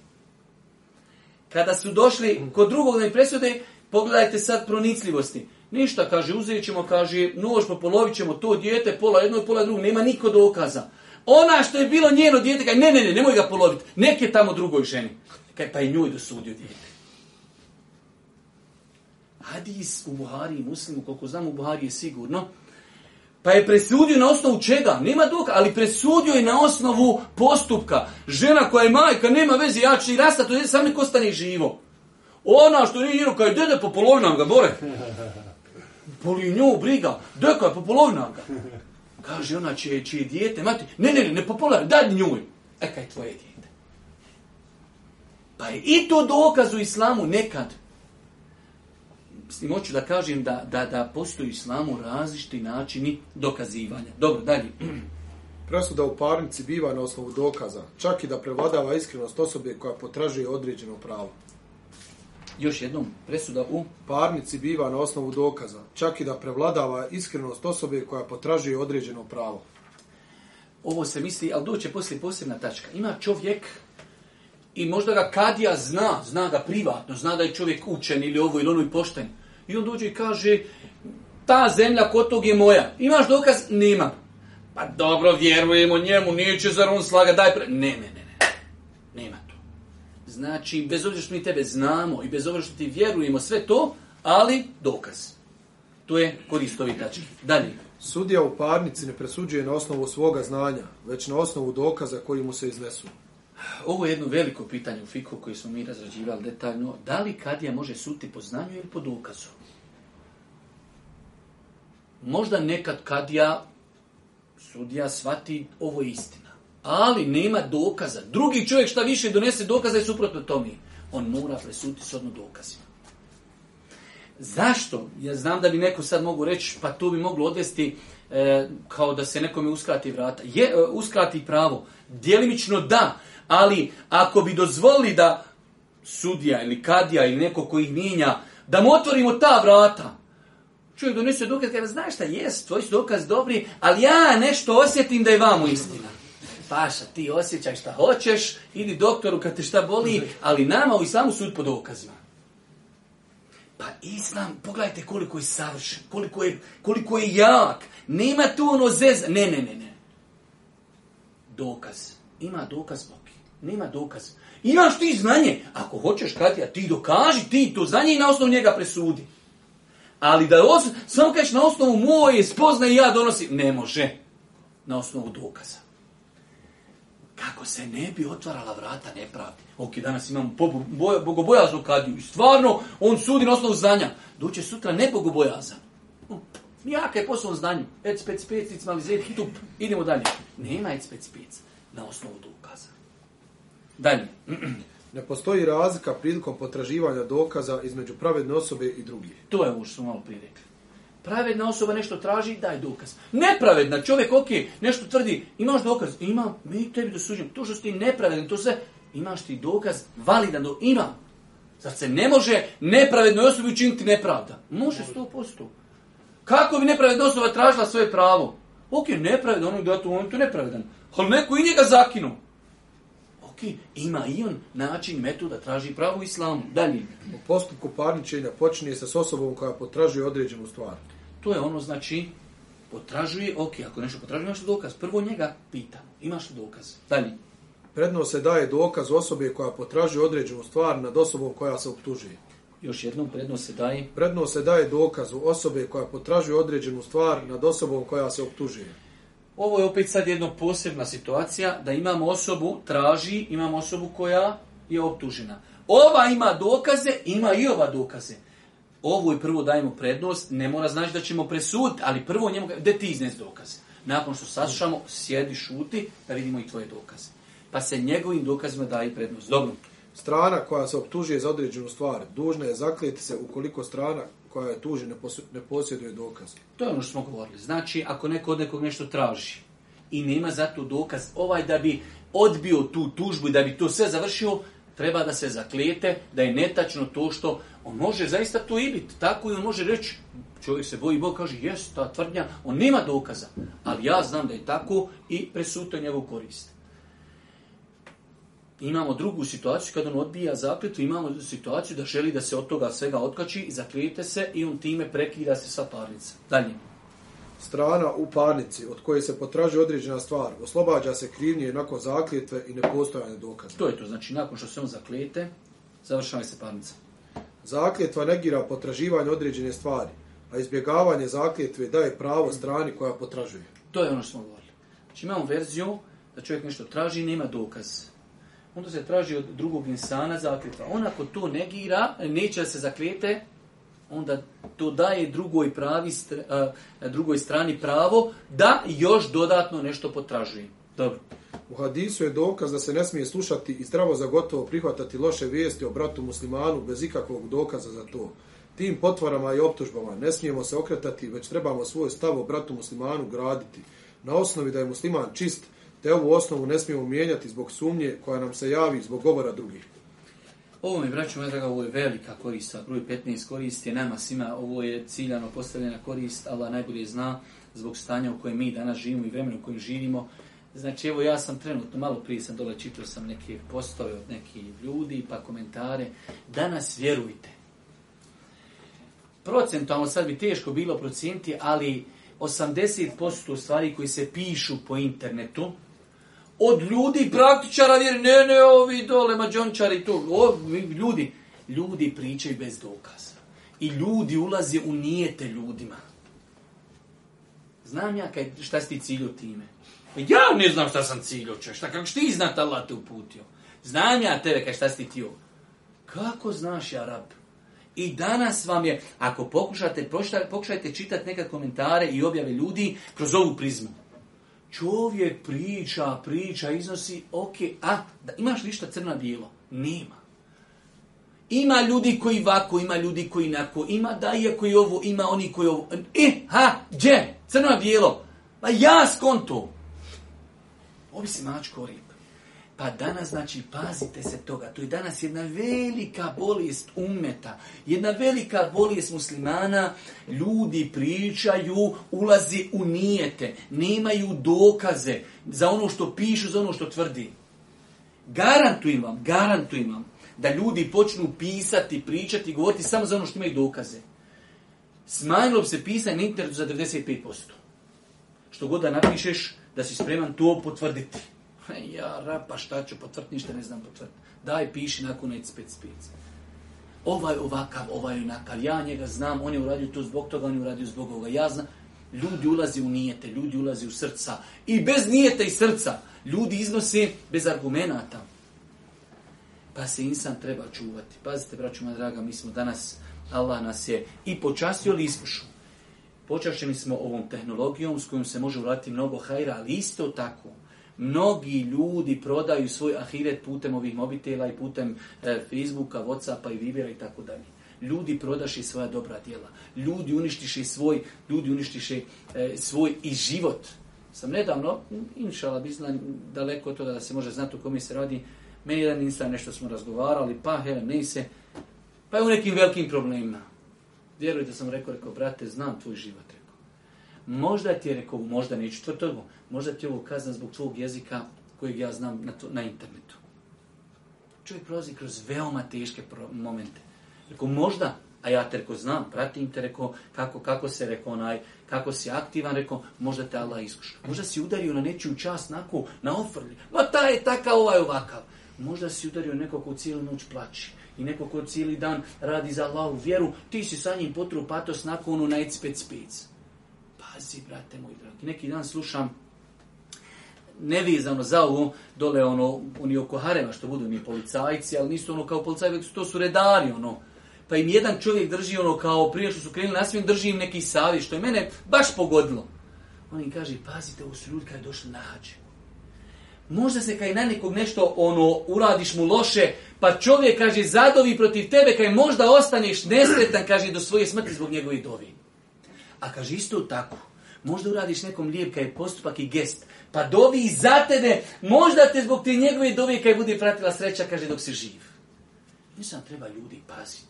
Kada su došli kod drugog na presude, pogledajte sad pronicljivosti. Ništa, kaže, uzet ćemo, kaže, nož pa polovit ćemo to dijete, pola jedno, pola drugo, nema niko dokaza. Ona što je bilo njeno dijete, kaže, ne, ne, ne, nemoj ga poloviti, nek je tamo drugoj ženi. Kaj, pa i njoj dosudio dijete hadis u Buhari i muslimu, koliko znam u Buhari je sigurno, pa je presudio na osnovu čega? Nema dok, ali presudio je na osnovu postupka. Žena koja je majka, nema veze, ja ću i rastati, to je sam nek ostane živo. Ona što nije kao je dede, popolovinam ga, bore. Boli nju, briga, deka je popolovinam ga. Kaže, ona će, će dijete, mati, ne, ne, ne, ne popolovinam, daj nju. E, kaj tvoje dijete? Pa je i to dokaz u islamu nekad s hoću da kažem da, da, da postoji u islamu različiti načini dokazivanja. Dobro, dalje. <clears throat> Presuda u parnici biva na osnovu dokaza, čak i da prevladava iskrenost osobe koja potražuje određeno pravo. Još jednom, presuda u... Parnici biva na osnovu dokaza, čak i da prevladava iskrenost osobe koja potražuje određeno pravo. Ovo se misli, ali doće poslije posebna tačka. Ima čovjek i možda ga kadija zna, zna ga privatno, zna da je čovjek učen ili ovo ili ono i pošten. I on dođe i kaže, ta zemlja kod tog je moja. Imaš dokaz? Nema. Pa dobro, vjerujemo njemu, neće zar on slaga, daj pre... Ne, ne, ne, ne. Nema to. Znači, bez obzira što mi tebe znamo i bez obzira što ti vjerujemo, sve to, ali dokaz. To je koristovi tački. Dalje. Sudija u parnici ne presuđuje na osnovu svoga znanja, već na osnovu dokaza koji mu se iznesu. Ovo je jedno veliko pitanje u Fiku koje smo mi razrađivali detaljno. Da li kadija može suti po znanju ili po dokazu? Možda nekad kadija sudija svati ovo je istina. Ali nema dokaza. Drugi čovjek šta više donese dokaza je suprotno tome. On mora presuti s odno dokazima. Zašto? Ja znam da bi neko sad mogu reći, pa tu bi moglo odvesti e, kao da se nekome uskrati vrata. Je, e, uskrati pravo. Djelimično da, ali ako bi dozvoli da sudija ili kadija ili neko koji mijenja, da mu otvorimo ta vrata, čovjek donese dokaz, kada znaš šta, jes, tvoj su dokaz dobri, ali ja nešto osjetim da je vamo istina. Paša, ti osjećaj šta hoćeš, idi doktoru kad te šta boli, ali nama u islamu sud po dokazima. Pa Islam, pogledajte koliko je savršen, koliko je, koliko je jak. Nema tu ono zez... Ne, ne, ne, ne. Dokaz. Ima dokaz, Boki. Nema dokaz. Imaš ti znanje. Ako hoćeš, Katija, ti dokaži ti to znanje i na osnovu njega presudi. Ali da os... samo kažeš na osnovu moje spoznaje ja donosim. Ne može. Na osnovu dokaza kako se ne bi otvarala vrata nepravde. Ok, danas imamo bogobojaznu kadiju i stvarno on sudi na osnovu znanja. Doće sutra ne bogobojazan. Nijaka je svom znanju. Ec, spec pec, nic, mali zed, hitup. Idemo dalje. Nema ec, spec Na osnovu dokaza. Dalje. <clears throat> Ne postoji razlika prilikom potraživanja dokaza između pravedne osobe i drugih. To je ovo što smo malo prije rekli. Pravedna osoba nešto traži, daj dokaz. Nepravedna, čovjek, ok, nešto tvrdi, imaš dokaz, imam, mi tebi dosuđujem. To što si ti nepravedan, to se, imaš ti dokaz, validan, do, imam. Zar se ne može nepravednoj osobi učiniti nepravda? Može, sto posto. Kako bi nepravedna osoba tražila svoje pravo? Ok, nepravedan, on je to, on je to nepravedan. Ali neko i njega zakinu postupke, ima i on način, metoda, traži pravu islamu. Dalje. U postupku parničenja počinje se s osobom koja potražuje određenu stvar. To je ono, znači, potražuje, ok, ako nešto potražuje, imaš dokaz. Prvo njega pita, imaš dokaz. Dalje. Prednost se daje dokaz osobe koja potražuje određenu stvar nad osobom koja se optužuje. Još jednom, prednost se daje... Prednost se daje dokazu osobe koja potražuje određenu stvar nad osobom koja se optužuje. Ovo je opet sad jedna posebna situacija da imamo osobu, traži, imamo osobu koja je optužena. Ova ima dokaze, ima i ova dokaze. Ovu prvo dajemo prednost, ne mora znači da ćemo presuditi, ali prvo njemu, gdje ti iznes dokaze? Nakon što saslušamo, sjedi, šuti, da vidimo i tvoje dokaze. Pa se njegovim dokazima daje prednost. Dobro. Strana koja se optužuje za određenu stvar, dužna je zakljeti se ukoliko strana koja je tuži ne, posjeduje dokaz. To je ono što smo govorili. Znači, ako neko od nekog nešto traži i nema za to dokaz, ovaj da bi odbio tu tužbu i da bi to sve završio, treba da se zaklijete da je netačno to što on može zaista to i biti. Tako i on može reći, čovjek se boji Bog, kaže, jes, ta tvrdnja, on nema dokaza, ali ja znam da je tako i presuto njegov korist. Imamo drugu situaciju, kad on odbija zakljetu, imamo situaciju da želi da se od toga svega otkači i zaklijete se i on time prekida se sa parnica. Dalje. Strana u parnici od koje se potraži određena stvar, oslobađa se krivnje nakon zakljetve i nepostojanja dokaza. To je to, znači nakon što se on zaklijete, završava se parnica. Zakljetva negira potraživanje određene stvari, a izbjegavanje zakljetve daje pravo strani koja potražuje. To je ono što smo govorili. Znači imamo verziju da čovjek nešto traži i nema dokaz onda se traži od drugog insana zakljeta. On ako to negira, neće da se zakljete, onda to daje drugoj, pravi, drugoj strani pravo da još dodatno nešto potražuje. Dobro. U hadisu je dokaz da se ne smije slušati i zdravo za gotovo prihvatati loše vijesti o bratu muslimanu bez ikakvog dokaza za to. Tim potvarama i optužbama ne smijemo se okretati, već trebamo svoj stav o bratu muslimanu graditi. Na osnovi da je musliman čist, te ovu osnovu ne smijemo mijenjati zbog sumnje koja nam se javi zbog govora drugih. Ovo mi, braću moja draga, ovo je velika korist, a broj 15 korist je nama svima, ovo je ciljano postavljena korist, Allah najbolje zna zbog stanja u kojem mi danas živimo i vremenu u kojem živimo. Znači, evo ja sam trenutno, malo prije sam dole čitao sam neke postove od nekih ljudi, pa komentare. Danas vjerujte. Procentualno sad bi teško bilo procijeniti, ali 80% stvari koji se pišu po internetu, od ljudi praktičara vjeri, ne, ne, ovi dole mađončari to, ovi ljudi. Ljudi pričaju bez dokaza. I ljudi ulaze u nijete ljudima. Znam ja kaj, šta si ti ciljio time. Ja ne znam šta sam ciljio, če, šta, kako ti znat Allah te uputio. Znam ja tebe kaj šta si ti tio. Kako znaš ja rab? I danas vam je, ako pokušate, pokušajte čitati neke komentare i objave ljudi kroz ovu prizmu. Čovjek priča, priča, iznosi, ok, a da imaš ništa crna bijelo? Nema. Ima ljudi koji vako, ima ljudi koji nako, ima da daje koji ovo, ima oni koji ovo. E, ha, dje, Crno bijelo. Ma pa ja skonto. Ovi se mač pa danas, znači, pazite se toga. To je danas jedna velika bolest umeta. Jedna velika bolest muslimana. Ljudi pričaju, ulazi u nijete. Nemaju dokaze za ono što pišu, za ono što tvrdi. Garantujem vam, garantujem vam da ljudi počnu pisati, pričati, govoriti samo za ono što imaju dokaze. Smanjilo bi se pisanje na internetu za 95%. Što god da napišeš, da si spreman to potvrditi. <laughs> ja rapa pa šta ću potvrt, ništa ne znam potvrt. Daj, piši nakon spet, spic. Ovaj ovakav, ovaj onakav, ja njega znam, on je uradio to zbog toga, on je uradio zbog ovoga, ja znam. Ljudi ulazi u nijete, ljudi ulazi u srca. I bez nijete i srca ljudi iznose bez argumenata. Pa se insan treba čuvati. Pazite, braću moja draga, mi smo danas, Allah nas je i počastio li iskušu. Počašćeni smo ovom tehnologijom s kojom se može uraditi mnogo hajra, ali isto tako Mnogi ljudi prodaju svoj ahiret putem ovih mobitela i putem e, Facebooka, Whatsappa i Vibera i tako dalje. Ljudi prodaši svoja dobra djela. Ljudi uništiše svoj, ljudi uništiše e, svoj i život. Sam nedavno, inšala, znam daleko od toga da se može znati u kome se radi, meni jedan instan nešto smo razgovarali, pa hele, ne se, pa je u nekim velikim problemima. Vjerujte sam rekao, rekao, brate, znam tvoj život. Možda ti je rekao, možda neću tvrtodbu, možda ti je ovo kazna zbog svog jezika kojeg ja znam na, na internetu. Čovjek prolazi kroz veoma teške momente. Rekao, možda, a ja te znam, pratim te, rekao, kako, kako se, rekao, onaj, kako si aktivan, rekao, možda te Allah iskuša. Možda si udario na nečiju čast, nako, na ofrlje. Ma taj je takav, ovaj ovakav. Možda si udario neko ko cijelu noć plaći i neko ko cijeli dan radi za Allahu vjeru, ti si sa njim potru patos nakonu ono na svi, brate moj dragi. Neki dan slušam nevizano za ovo, dole ono, oni što budu mi policajci, ali nisu ono kao policajci, to su redari ono. Pa im jedan čovjek drži ono kao prije što su krenuli na drži im neki savjet, što je mene baš pogodilo. On im kaže, pazite, ovo su ljudi kada je došli na hađe. Možda se je na nekog nešto ono uradiš mu loše, pa čovjek kaže zadovi protiv tebe, kaj možda ostaneš nesretan, kaže do svoje smrti zbog njegove dovi. A kaže isto tako, Možda uradiš nekom lijep kaj je postupak i gest. Pa dovi i za tebe. Možda te zbog te njegove dovi kaj bude pratila sreća, kaže dok si živ. Nisam treba ljudi paziti.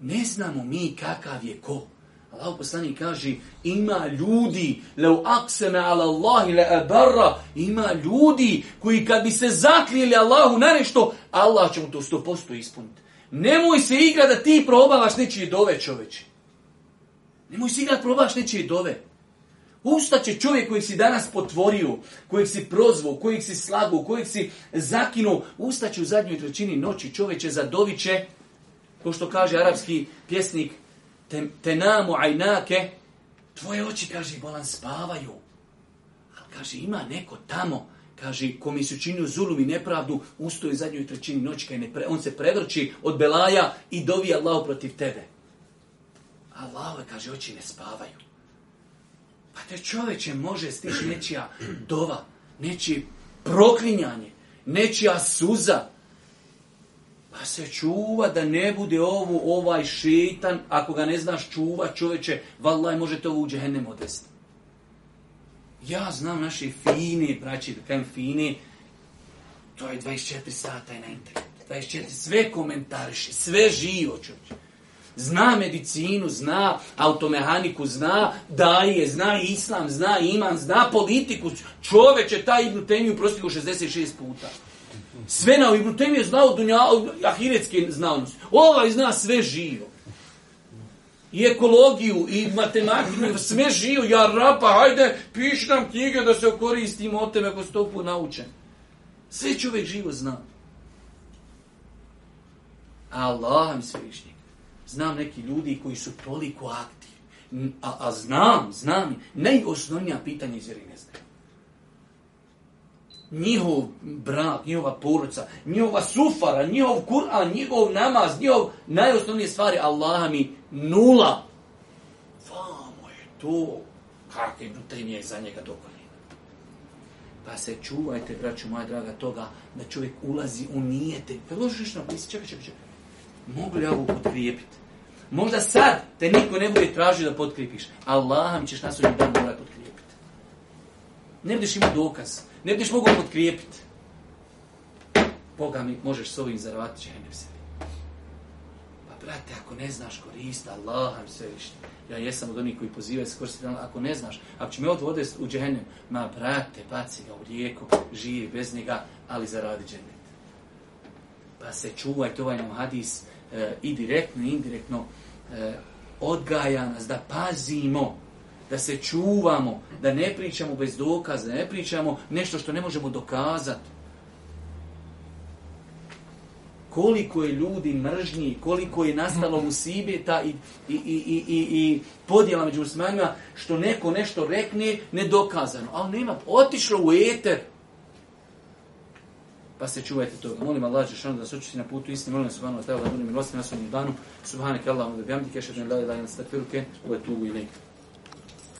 Ne znamo mi kakav je ko. Allah poslani kaže ima ljudi leu akseme ala Allahi le ima ljudi koji kad bi se zaklijeli Allahu na nešto Allah će mu to sto ispuniti. Nemoj se igra da ti probavaš nečije dove čoveče. Nemoj si igrat, probaš i dove. Usta će čovjek kojeg si danas potvorio, kojeg si prozvao, kojeg si slagao, kojeg si zakinuo, usta će u zadnjoj trećini noći čovječe za doviće ko što kaže arapski pjesnik, te, te namu ajnake, tvoje oči, kaže, bolan spavaju. Ali kaže, ima neko tamo, kaže, ko mi se činio zulum i nepravdu, ustoji u zadnjoj trećini noći, ne on se prevrči od belaja i dovi Allah protiv tebe. Allah kaže, oči ne spavaju. Pa te čoveče može stići nečija dova, nečije proklinjanje, nečija suza. Pa se čuva da ne bude ovo ovaj šitan ako ga ne znaš čuva čoveče, vallaj može to u džehennem odvesti Ja znam naše fini, braći, da kajem fine, to je 24 sata i na internetu. 24, sve komentariše, sve živo čoveče. Zna medicinu, zna automehaniku, zna daje, zna islam, zna iman, zna politiku. je taj Ibn Temiju prosjeku 66 puta. Sve na Ibn Temiju znao dunja, ahiretske znanosti. Ovaj zna sve živo. I ekologiju, i matematiku, sve živo. Ja rapa, hajde, piš nam knjige da se koristimo od tebe ako stopu naučen. Sve čovjek živo zna. Allah mi znam neki ljudi koji su toliko aktivni, a, a znam, znam, najosnovnija pitanja iz ne Njihov brak, njihova poruca, njihova sufara, njihov Kur'an, njihov namaz, njihov najosnovnije stvari, Allaha mi nula. Vamo je to, kakve nije za njega dokonina. Pa se čuvajte, braću moja draga, toga da čovjek ulazi u nijete. Predložiš čekaj, čekaj, čekaj mogu li ovo potkrijepiti? Možda sad te niko ne bude tražio da potkripiš. A mi ćeš nas u dan mora potkrijepiti. Ne budeš imao dokaz. Ne budeš mogao potkrijepiti. Boga mi možeš s ovim zaravati žene sebi. Pa brate, ako ne znaš korista, Allah mi sve više. Ja jesam od onih koji pozivaju se koristiti, ako ne znaš, ako će me odvode u džehennem, ma brate, baci ga u rijeku, živi bez njega, ali zaradi džennet. Pa se čuvaj, to ovaj nam hadis, E, i direktno i indirektno e, odgaja nas da pazimo, da se čuvamo, da ne pričamo bez dokaza, da ne pričamo nešto što ne možemo dokazati. Koliko je ljudi mržnji, koliko je nastalo mhm. u i, i, i, i podjela među što neko nešto rekne nedokazano. Ali nema, otišlo u eter pa se čuvajte to. Molim Allah da se očisti na putu istini, molim Subhanu Vatala da budem milosti na svom danu. subhane Allahum da bihamdike, šedne la ilaha